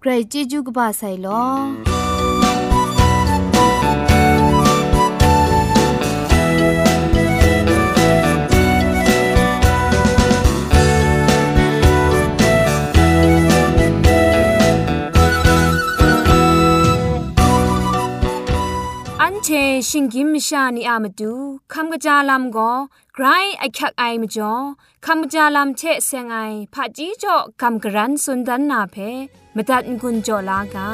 ใครจีจูกบาไซลอเชชิงกิมชานีอามาดูคำกระจาลำก็ ไรไอคักไอมาจ่อคำกระจาลำเชเซงไอผาจีจ่อคำกระรันสุนดันนาเพมตัดกุญจ่อลากา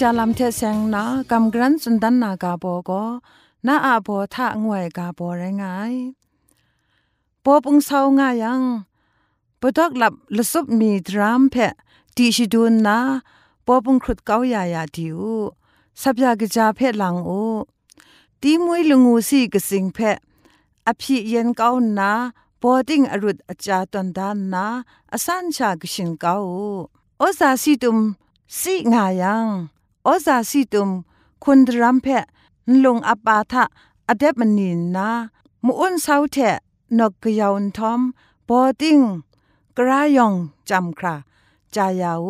จาลำเทเซงนากำกรันสุนดันนากาโบก็นาอาโบทะงวยกาโบไรงายปอปุงเศร้างายังปดอกหลับลสุบมีดรามเพะตีชิดูนนาปอปุงครุดเกายายาดิวสับยากจาเพะหลังโอตีมวยลงูสีกสิงเพะอภิเย็นเกานาปอติงอรุดอาจาตันดานนาอสันชากชินเกาโอซาสีตุมสิงายัง อซาสิตุมคุณรัมเพะลงอปาทะอเดบมนินนามุอุนเซาเทะนกกยาวทอมบอติงกรายองจำคราจายาว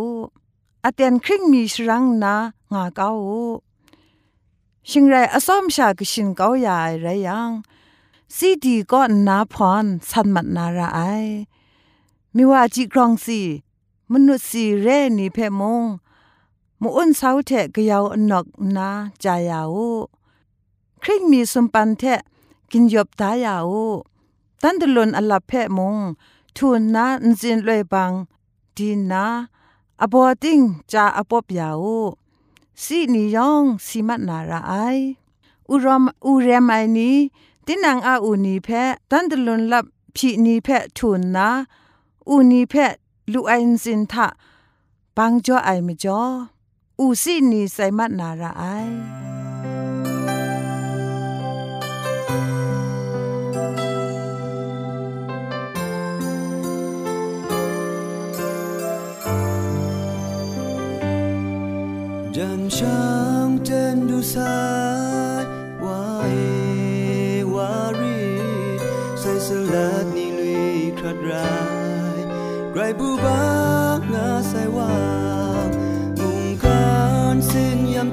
อเตนคริงมีชรังนางาเกาชิงไรอสอมชากชินเกาใหญ่ไรยังซีดีก็นาพรสันมัดนาราไอมิว่าจิกรองสีมนุษย์สีเรนีเพมง มูอ้นเสาเทะกยาวอนกนาจายาวคริงมีสมปันเทะกินยบตายาวตันตลนอลับเพะมงทูนนาอินจินลวยบังดีนาอบอติงจาอปบยาวสีนิยองสีมัดนาราไออุรมอุเรมไอนีตินังอาอูนีเพะตันตลนลับพีนีเพะทูนนาอูนีเพะลูไอน์ซินทะปังจ่อไอมจ่อ อูซี่นีไซมัดนาราไอจันช่างเจนดูสายว่าเอวารีใส่สลัดนี่ลุยครัดรายไกรบูบางาใส่ว่า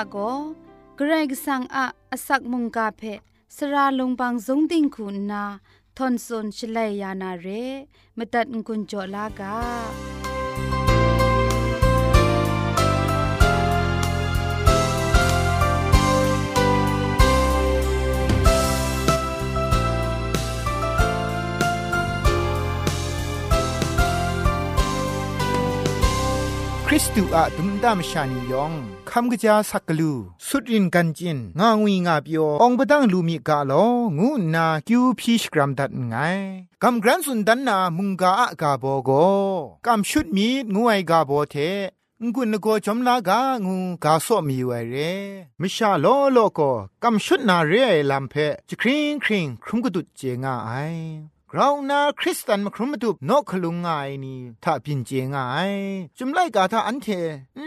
เตียนทาโกเกรกสังอะอสักมุงกาเพสระลงบางสงติงคุณนาทอนซนชลัยยานาเรมตัดกุญจลากา ริสตูอะดุมดามชานียองคำกะจาสักกลูสุดรินกันจินงางวีงาเปียวองบะตังลูมีกาโลงูนาคิวพีชกรัมดัดไงกำกรันสุนดันนามุงกาอะกาโบโกกำชุดมีงูไอกาโบเทงุนโกจอมลากางูกาโซมีไวเรมิชาโลโลโกกำชุดนาเรลัมเพจคริงคริงครุมกะดุดเจงาไอ เรานาคริสตันมาครุมาตุบนกขลุงไงนี่ถ้าพินเจงไงจุมไลกาถ้าอันเท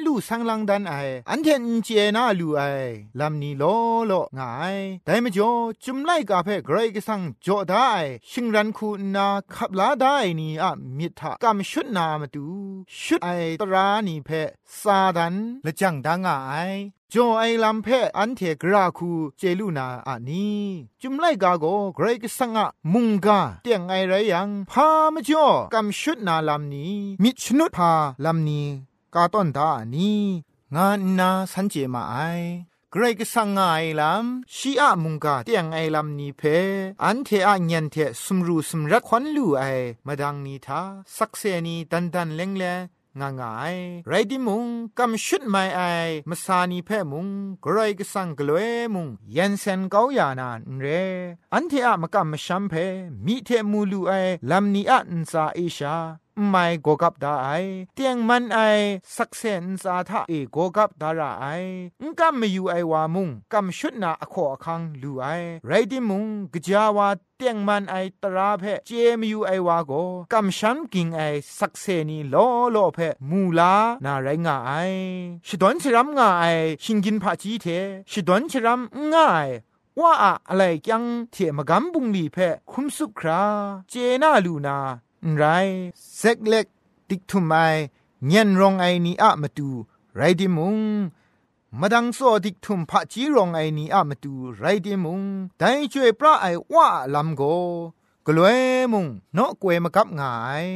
ลู่สังลังดันไออันเทนเจนาลู่ไอลำนี้โลโลไงแต่ไม่จอจุมไลกาเพ่เกรกสังจอได้ชิงรันคูนาขับลาได้นี่อะมิทะกำชุดนามาดูชุดไอตรานี่เพ่ซาดันและจังดังไง จอไอลำเพออันเทกราคูเจลูนาอันนี้จุมไลกาโกเกรกสังอะมุงกาเตียงไอไรยังพามจ่อกำชุดนาลำนี้ มิชนุพาลำนี้ กาต้นตาอันนี้งานนาสันเจมาไอเกรกสังไงลำชีอะมุงกาเตียงไอลำนี้เพอันเทอะเงียนเทสมรูสมรักควันลูไอมาดังนี้ทาสักเซนีดันดันเลงเล งางายไรดิมุงกำชุดไม่ไอมาสานีเพ่มุงกรอยกสังกลวยมุงยันเซนเกาอยานานเร อันเทอะมากำมชัมเพมีเทมูลูไอลำนี้อันซาเอชา ไม่โกกับได้เตียงมันไอสักเซนซาทะเอโกกับดาราไองกำไม่อยู่ไอวามุงกำชุดนาอโคอคังลูไอไรดิมุงกจาวาเตียงมันไอตราเพเจมอยู่ไอวาโกกำชันกิงไอสักเซนีโลโลเพมูลานาไรงาไอชิดอนชรัมงาไอชิงกินผาจีเทชิดอนชรัมง่ายว่าอะไรยังเทมกำบุงลีเพคุมสุคราเจนาลูนา ไรเซ็กเล็กติกทุมไอเงียนรองไอนีอะมาดูไรดิมุงมาดังโซดิกทุมพะจีรองไอนีอะมาดูไรดิมุงไดจวยพระไอว่าลำโกกลวยมุงนอกกวยมากับงาย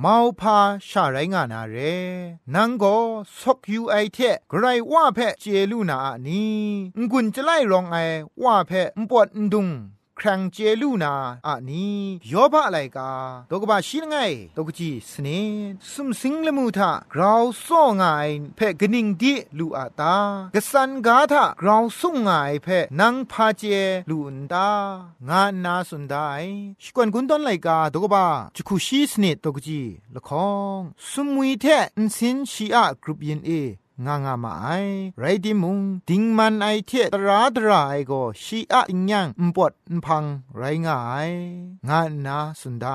เมาพาชาไรงานาเรนังโกซกยูไอเทไรว่าเพเจลูนาอะนีงุนจะไล่รองไอว่าเพมปวดดุง ครังเจลูนาอะนี้ยอบะอะไรกาตกบะชิงไงตกจีสเนสุมสิงละมูทะกราวซ่องไงเพ่กนิงดิลูอาตากสันกาทะกราวสุงไงเพ่นังพาเจลูนตางานนาสุนไดชกวนกุนตอนไลกาตกบะจุคุชีสเนตกจีละคองสุมมุยเทอินสินชีอะกรุปยินเอ งางามาไอไรดิมุงดิงมันไอเทตราตราไอโกชีอะอิงยังอุปดอุพังไรงายงานนาสุดได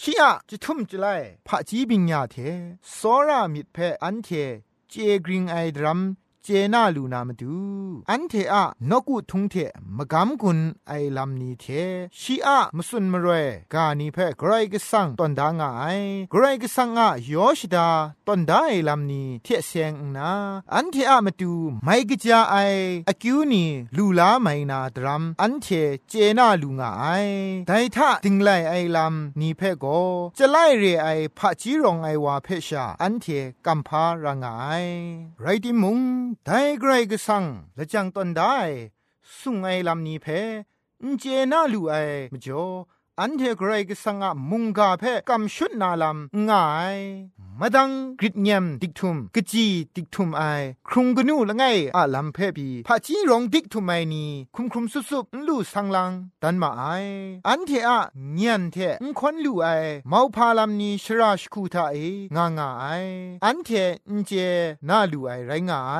ชีอะจะทุ่มจะไลพระจีบิญญาเทสอรามิดเพออันเทเจกริงไอดรัม จนาลูนามาดูอันเทอะนกุทุงเทมกำกุนไอลำนี้เทชีอะมสุนมรวยกานีเพไกรก็สังตอนดางไอไกรก็สังอะยอชดาตอนได้ลำนี้เทเสียงนาอันเทอะมาดูไม่กจาไออคิวนีลูลาไม่นาดรัมอันเทเจนาลูงาไอไดทะติงไลไอลำนี้เพโกจะไล่เรไอพะจีรองไอวาเพชาอันเทกัมพารางไอไรติมุงไดไกรกสังละจังตอนได้สุงไอลำนี้เพนเจนาลูไอมจ่ออันเทไกรกสังอะมุงกาเพกำชุดนาลำง่าย มาดังกริดเงียมดิกทุมกะจีดิกทุมไอครุงกนูละไงอะลำเพบีพะจีรองดิกทุมไอนีคุมคุมสุสุบลูสังลังดันมาไออันเทอะเงียนเทอุคนลูไอเมาพาลำนีชราชคูทาเองางาไออันเทอุเจนาลูไอไรงาไอ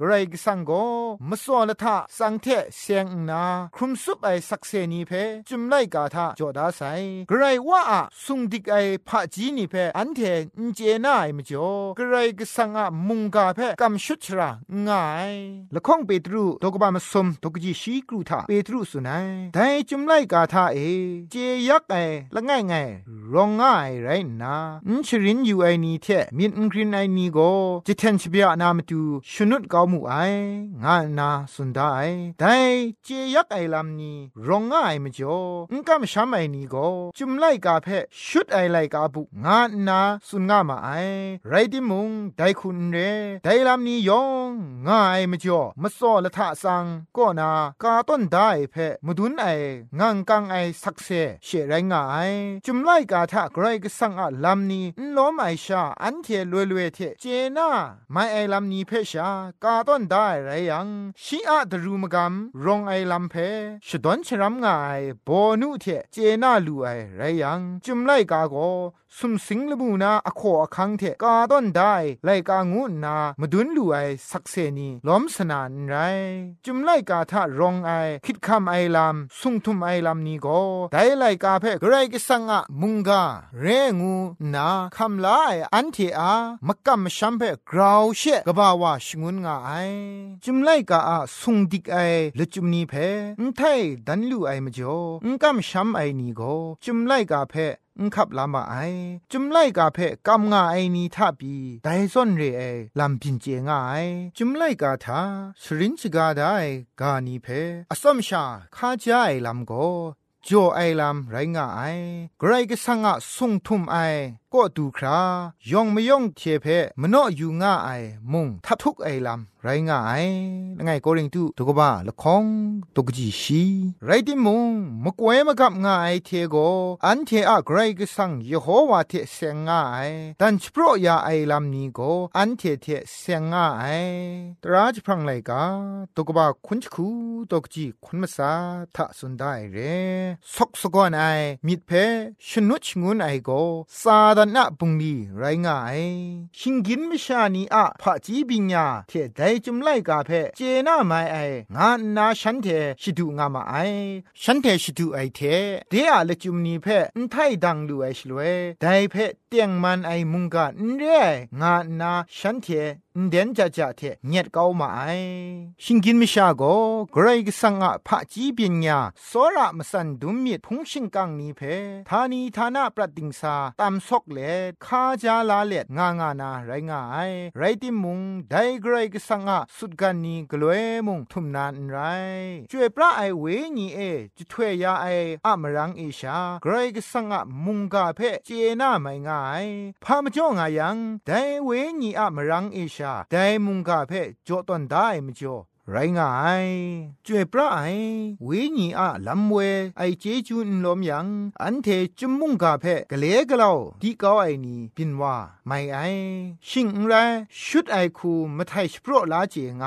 กรกสังโกมสอละทะสังเทเสียงนาครุมสุบไอสักเซนีเพจุมไลกาทาจอดาไซกรว่าอะสุงดิกไอพะจีนีเพอันเทอุเจนาไอมจ่อกระไรก็สังอะมุงกาเพกำชุดชราง่ายละข้องเปตรูตกบามสมตกจีชีกรูทาเปตรูสุนัยแต่จุมไลกาทาเอ เจยักไอละง่ายง่ายรองง่ายไรนาอินชรินอยู่ไอนี้เทมินอินกรินไอนี้โกจิเทนชเบียนามาตูชนุดกาวมูไองานาสุนดาไอแต่เจยักไอลำนี้รองง่ายมจ่ออินกำชามไอนี้โกจุมไลกาเพชุดไอไลกาบุงานาสุนงามาไอไรดิมุงไดคุณเรไดลามนี้ยองง่ายมจ่อมสอละทะสังก็นากาต้นได้เพมดุนไองังกังไอสักเซเชไรง่าย จุมไลกาทะไกรก็สังอะลามนี้ล้อมไอชาอันเทลวยลวยเทเจนาไม่ไอลามนี้เพชากาต้นได้ไรยังชีอะดรูมกำรองไอลำเพชดอนชรำง่ายบอนุเทเจนาลูไอไรยังจุมไลกาโก สุมสิงละมูนาอโคอคังเทกาต้นได้ไลกางูนามดุนลูไอสักเซนีล้อมสนานไร จุมไลกาทะรองไอ คิดคำไอลำสุงทุมไอลำนี้ก็ได้ไลกาเพกไรกิสังอะมุงกาเรงูนาคำลาไออันเทอามักกำชัมเพกราวเชกบาวาชงุนงาไอจุมไลกาอะสุงดิกไอละจุมนี้เพนไทดันลูไอมจ่ออนกำชัมไอนี้ก็จุมไลกาเพ อุขับลามาไอจุมไลกาเพกำงาไอนีทับีไดซอนเรไอลำพินเจงไอจุมไลกาทาสรินชกาไดกานีเพอสมชาคาจาไอลำโกจ่อไอลำไรงาไอไกรก็สังะสุงทุมไอ ก็ดูครายองไม่ยองเทเพมโนอยู่ง่าไอมุงทับทุกไอลำไรง่ายไงโกริงตุตุกบ้าละคองตุกจีชีไรติมุงมกวยมากับง่ายเทโกอันเทอะไกรก็สั่งยโฮวาเทเสงง่ายดันชโปรยาไอลำนี้โกอันเทเทเสงง่ายตราจพรังไลกาตุกบ้าคุณชคูตุกจีคุณมาซาทะสุนได้เรสกสกอนไอมิดเพชนุชงุนไอโกซาดนะปุงดีไรง่ายชิงกินมิชานีอะพะจีบิญญาเทไดจุมไลกาเพเจนาไมไองานาฉันเทชิดูงามาไอฉันเทชิดูไอเทเดียละจุมนีเพนไทดังดูไอชลเวไดเพ ตียงมันไอมุงกานเรงานาฉันเทเดนจะจะเทเงียดเกามาไอชิงกินมิชาโกเกรกสังอะพะจีเปียญญาโซระมสันดุมมิดพุงชิงกังนี้เพทานีทานาประติงสาตามซอกเลคาจาลาเลงางานาไรงายไรติมุงไดเกรกสังอะสุดกันนี้กลวยมุงทุมนานไรช่วยพระไอเวญีเอจะถวยยาไออะมรังเอชาเกรกสังอะมุงกาเพเจนาไม่งายพามจ่องายังไดเวญีอะมรังเอชาไดมุงกาเพจอตอนได้มจ่อไรง่ายจวยพระไอวิญีอะลำเวไอเจจูนลมยัง อันเทจุมมุงกาเพกะเลกะเลาที่เกาไอนี้พินว่าไม่ไอชิงไรชุดไอคูมาไทยสโปรลาเจงไอ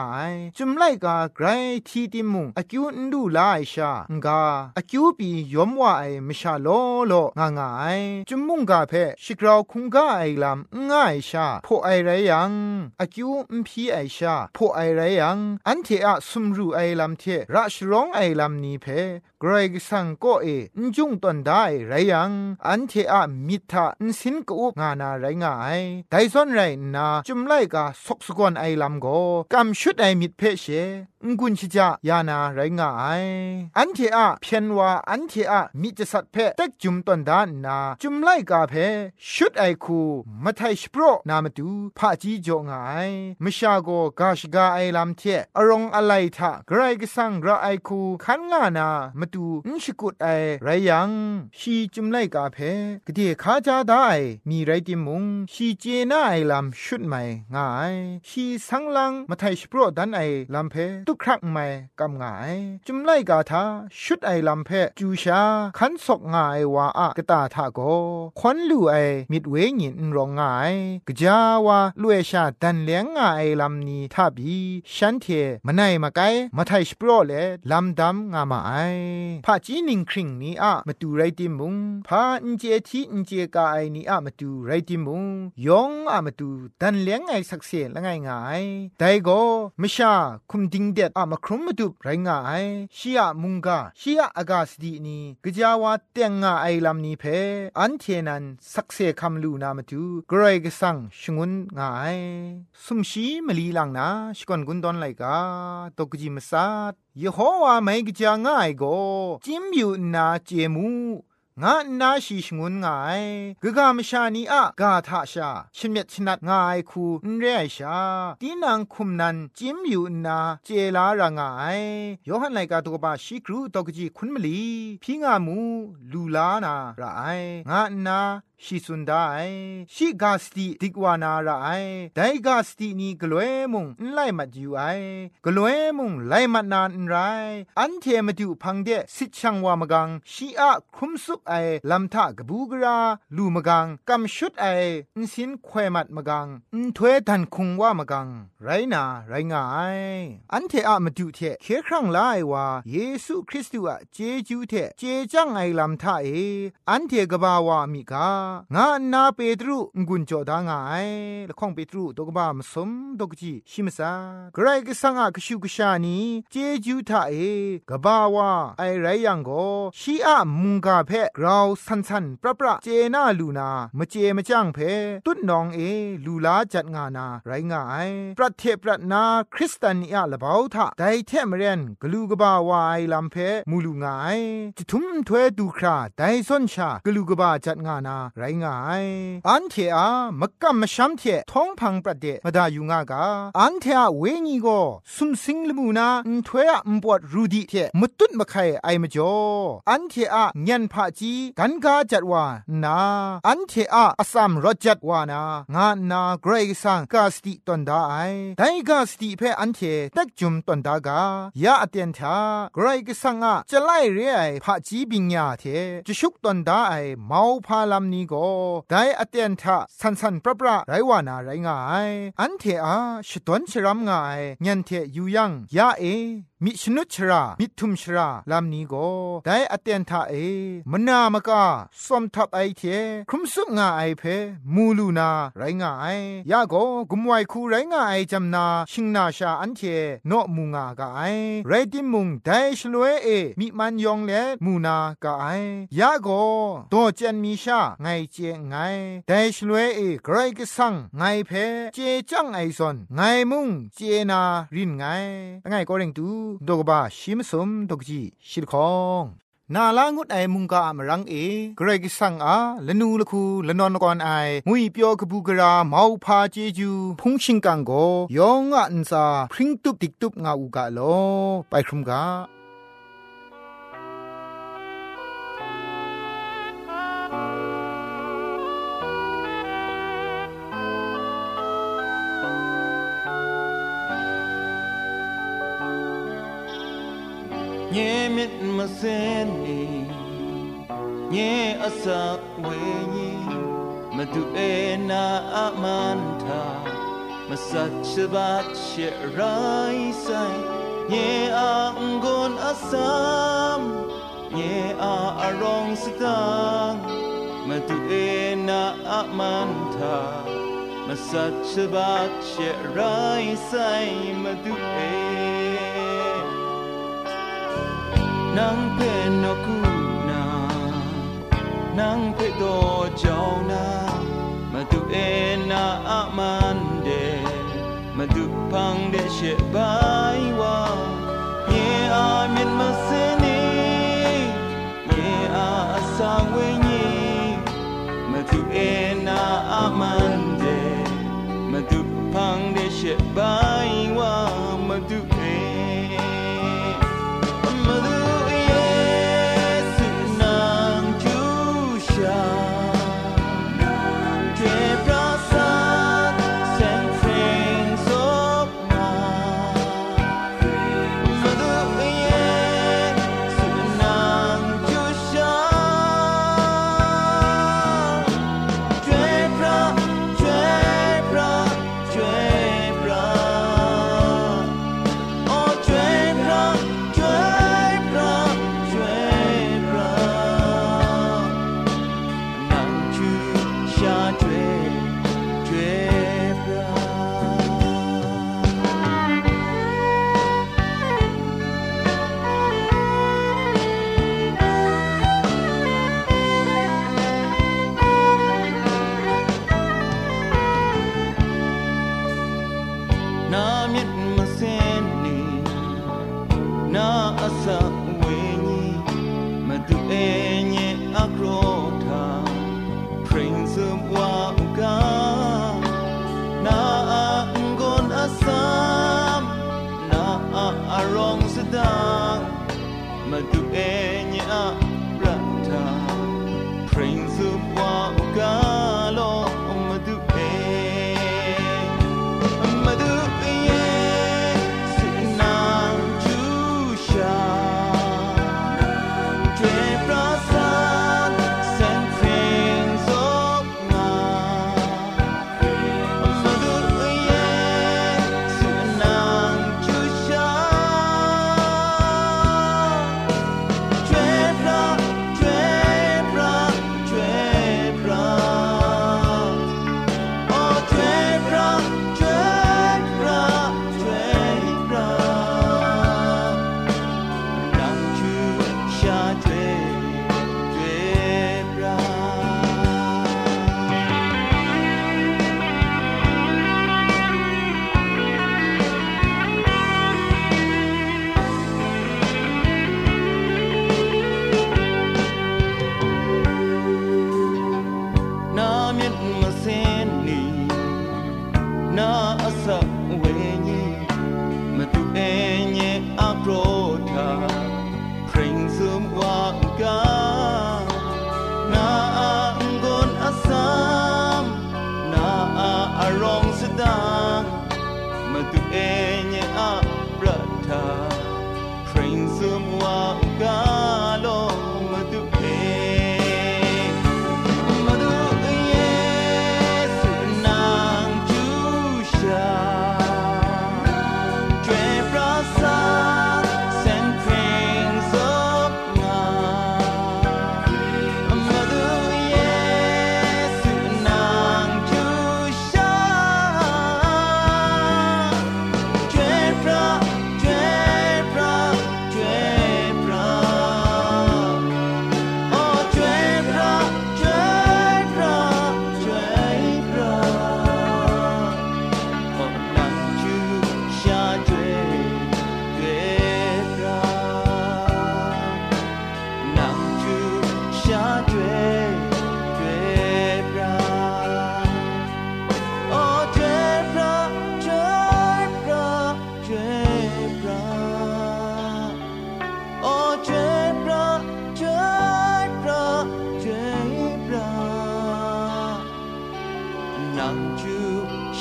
จุมไลกาไกรทีติมุงอากิวนดูลาไอชางาอากิวปียอมว่าไอมชาโลโลงางาไอจุมมุงกาเพชิกราวคุงกาไอลำง่ายชาพอไอไรยังอากิวมพีไอชาพอไอไรยังอันเทอะสุมรูไอลำเทราชร้องไอลำนี้เพกรกสังก็เอนจุงตอนได้ไรยังอันเทอะมิทาอินสินกูงานาไรงายไดซอนไรนาจุมไลกาสกสกอนไอลำโกกำชุดไอมิดเพเชงุนชิจายานาไรงายอันเทอะเพียนว่าอันเทอะมิจะสัตเพเต็กจุมตันดานนาจุมไลกาเพชุดไอคูมาไทสโปรนามาดูพระจีจงายมชาโกกาชกาไอลำเทอรองอะไรทะไกรกสังระไอคูขันงานามาดูนชกุดไอไรยังชีจุมไลกาเพกเดีขาจาได้มีไรติมุงชีเจน่าไอลำชุดใหม่ง่ายชีสังลังมาไทยสโปรดันไอลำเพตุครักใหม่กำงาย จุมไล่กาทาชุดไอลำเพจูชาขันศกง่ายว่าอะกตาทาโกควันลู่ไอมิดเวงินรองงายกจาวาลุเอชาดันเลียงง่ายลำนี้ทับีฉันเทมไนมาไกมาไทยสโปรเลลำดำงามาไอพาจีนิงคริงนี้อะมาดูไรติมุงพาอินเจทีอินเจกาไอนี้อะมาดูไรติมุงยองอะมาดูดันเลี้ยงไอสักเสียละไงไงแต่ก็ไม่ชาคุมดิงเด็ดอะมาครุมมาดูไรไงชียมุงกาชียอากาศดีนี้กะจาวาเตียงงาไอลำนี้เพอันเทนันสักเสียคำลูนามาดูกรอยกสังชงุนไงสุมชีมลีลังนาชกอนกุนดอนไลกาตกจิมซาดยโฮวาไม่กจาง่ายก็จิมอยู่นาเจมู งานาชีชงุนงายกะกามชานีอะกาทาชาชิมเมชนัดงายคูเรชาตีนังคุมนันจิมอยู่นาเจลารางายยอหันไลกาตกบาชิกรูตกจีคุณมลีพิงามูลูลานาราไร งานาရှိစွန်ဒိုင်ရှိဂါစတီဒီကွာနာရိုင်ဒိုင်ဂါစတီနီဂလွဲမုံလိုက်မကျူအိုင်ဂလွဲမုံလိုက်မနန်ရိုင်အန်တေမတူဖန်တဲ့စစ်ချံဝါမကန်ရှိအခရုမစုအိုင်လမ်ထဂဘူဂရာလူမကန်ကမ်ရှုတ်အိုင်အင်းစင်ခွဲမတ်မကန်အန်ထွဲတန်ခုံဝါမကန်ရိုင်းနာရိုင်းငိုင်အန်တေအမတူတဲ့ခေခရန့်လိုက်ဝါယေရှုခရစ်တုအဂျေဂျူးတဲ့ဂျေကြန့်အိုင်လမ်ထအေအန်တေကဘာဝါမိကာงา งานาเปตรุงุนจอดางายละข้องเปตรุตกบ้ามสมตกจีชิมซากรก็สังอะกชูกชานีเจจูทาเอกบ้าวาไอไรยังโกชีอะมุงกาเพะกราวสันสันปรปรเจนาลูนามเจมาจังเพตุดนองเอ ลูลาจัดงานา ไรงายประเทศประนาคริสตันอะละบาทาไดเทมเรนกลูกบ้าวาไอลัมเพมูลูงายจิทุมถวดูคราไดซอนชากลูกบ้าจัดงานาไรงายอันเทอะมะกัมมะชัมเทท้องพังประเดมดาอยู่งากาอันเทอะเวงีโกสุมสิงลมูนาอุถวยอะอุปวดรูดีเทมตุดมะไคไอมจ่ออันเทอะญันพะจีกันกาจัดวานาอันเทอะอสัมรจัดวานางานาเกรกซังกาสติตอนดาไอไดกาสติเพอันเทตักจุมตอนดากายาอเตียนทาเกรกซังอะจะไล่เรไอพะจีบิญญาเทจะชุกตอนดาไอเมาพาลำนี้ก็ได้อเตียนทะสันสันปรปราไรวานาไรงาย อันเทอาชดวนชรามงาย ยันเทอยู่ยังยาเอมิชนุชรามิทุมชราลามนี้ก็ได้อเตียนทาเอมนามกาสมทับไอเทครุมสุงาไอเพมูลูนาไรงายยาโกกุมไวคูไรงายจำนาชิงนาชาอันเทโนมูงากาไอไรติมุงได้ชลวยเอมิมันยองเลมูนากาไอยาโกโตเจนมีชาไงเจไงได้ชลวยเอไกรกสังไงเพเจจังไอซอนไงมุงเจนารินไงไงก็เร่งตูดกบาชิมสมดกจีชิลคองนาลางุดไอมุงกาอมรังเอเกรกสังอาละนูละคูละนอนกอนไองุยเปียวกบูกราเมาพาเจจูพุงชิงกังโกยองอันซาพริ้งตุบติกตุบงาอูกาโลไปครุมกา nhé mít mà xin đi nhé ở xa quê nhi, mà tu e na amanta mà sa chê ba chê rai say. Nhé a ngon a sam nhé a a rong stang mà tu e na amanta mà sa chê ba chê rai say. Mà tu e နန်းဖဲနကူနာနန်းဖဲတော့ကြောင်းနာမတူအေနာအမန်ဒေမတူဖန်ဒေရှေဘိုင်ဝါယေအာမြင်မစနေယေအာအစာဝေညေမတူအေနာအမန်ဒေမတူဖန်ဒေရှေဘိုင်ဝါ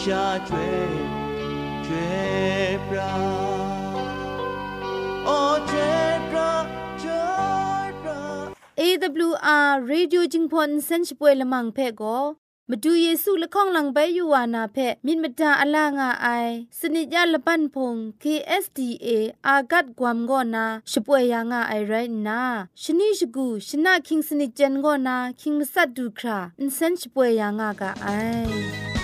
下追追不哦追不追不 AWR Radio Jingpon Sench Pwe Lamang Phe Go မဒူယေစုလခေါလံဘဲယူဝါနာဖဲမိမတာအလာငါအိုင်စနိကြလပန်ဖုံ KSTA အာဂတ်ကွမ်ဂောနာရှပွေယာငါအိုင်ရိုင်နာရှနိရှဂူရှနာခင်းစနိကြန်ဂောနာခင်းမဆတ်ဒူခရာအင်စန်ရှပွေယာငါကအိုင်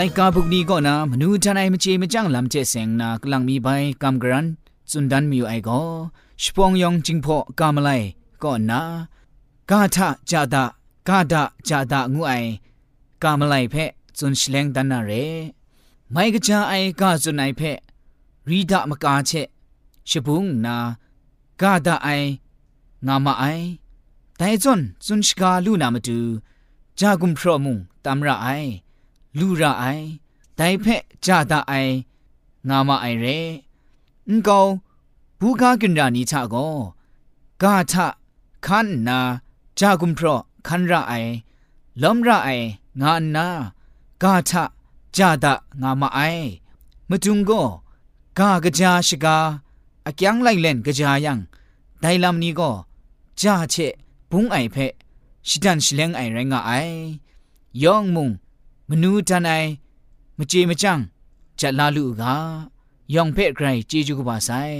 ไลกาบุกนี้ก็นะมนูจันไอมเจมจังลำเจเสงนากลังมีใบกำกรันจุนดันมีไอก็ชปองยองจิงพอกามไลก็นะกาทะจาดะกาดะจาดะงูไอกามไลเพจุนชเลงดันนาเรไม่กจาไอกาจุนไอเพรีดะมกาเชชบุงนากาดะไองามาไอแต่จนจุนชกาลูนามาดูจากุมพรมุงตามระไอ လူရအိုင်ဒိုင်ဖက်ကြတာအိုင်ငါမအိုင်ရဲအန်ကောင်ဘူကာကင်ရာနီချာကိုဂါထခန်နာဂျာဂုံဖရခန်ရာအိုင်လုံရာအိုင်ငါနာဂါထကြတာငါမအိုင်မတုံကိုဂါကကြာရှိကာအကျန်းလိုက်လန်ကကြာယံဒိုင်လမ်နီကိုဂျာချက်ဘုံအိုင်ဖက်ရှိတန်ရှလန်အိုင်ရငါအိုင်ယောင်မုံ မနူးတန်နိုင်မကြေမကြန့်ချက်လာလူကယောင်ဖက်ဂရိုင်ကြေကျူကပါဆိုင်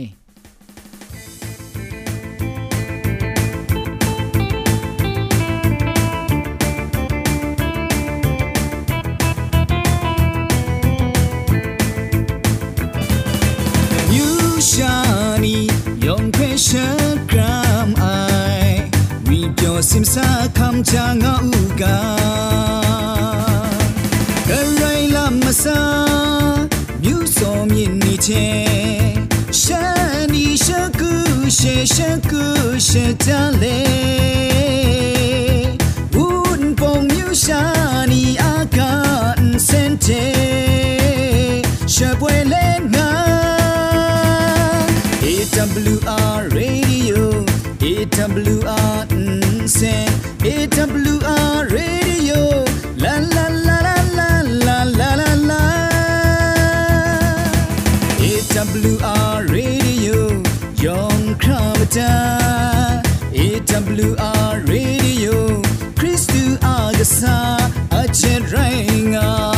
心沙，看着我有家。ရှေရှကူရှေတ อาก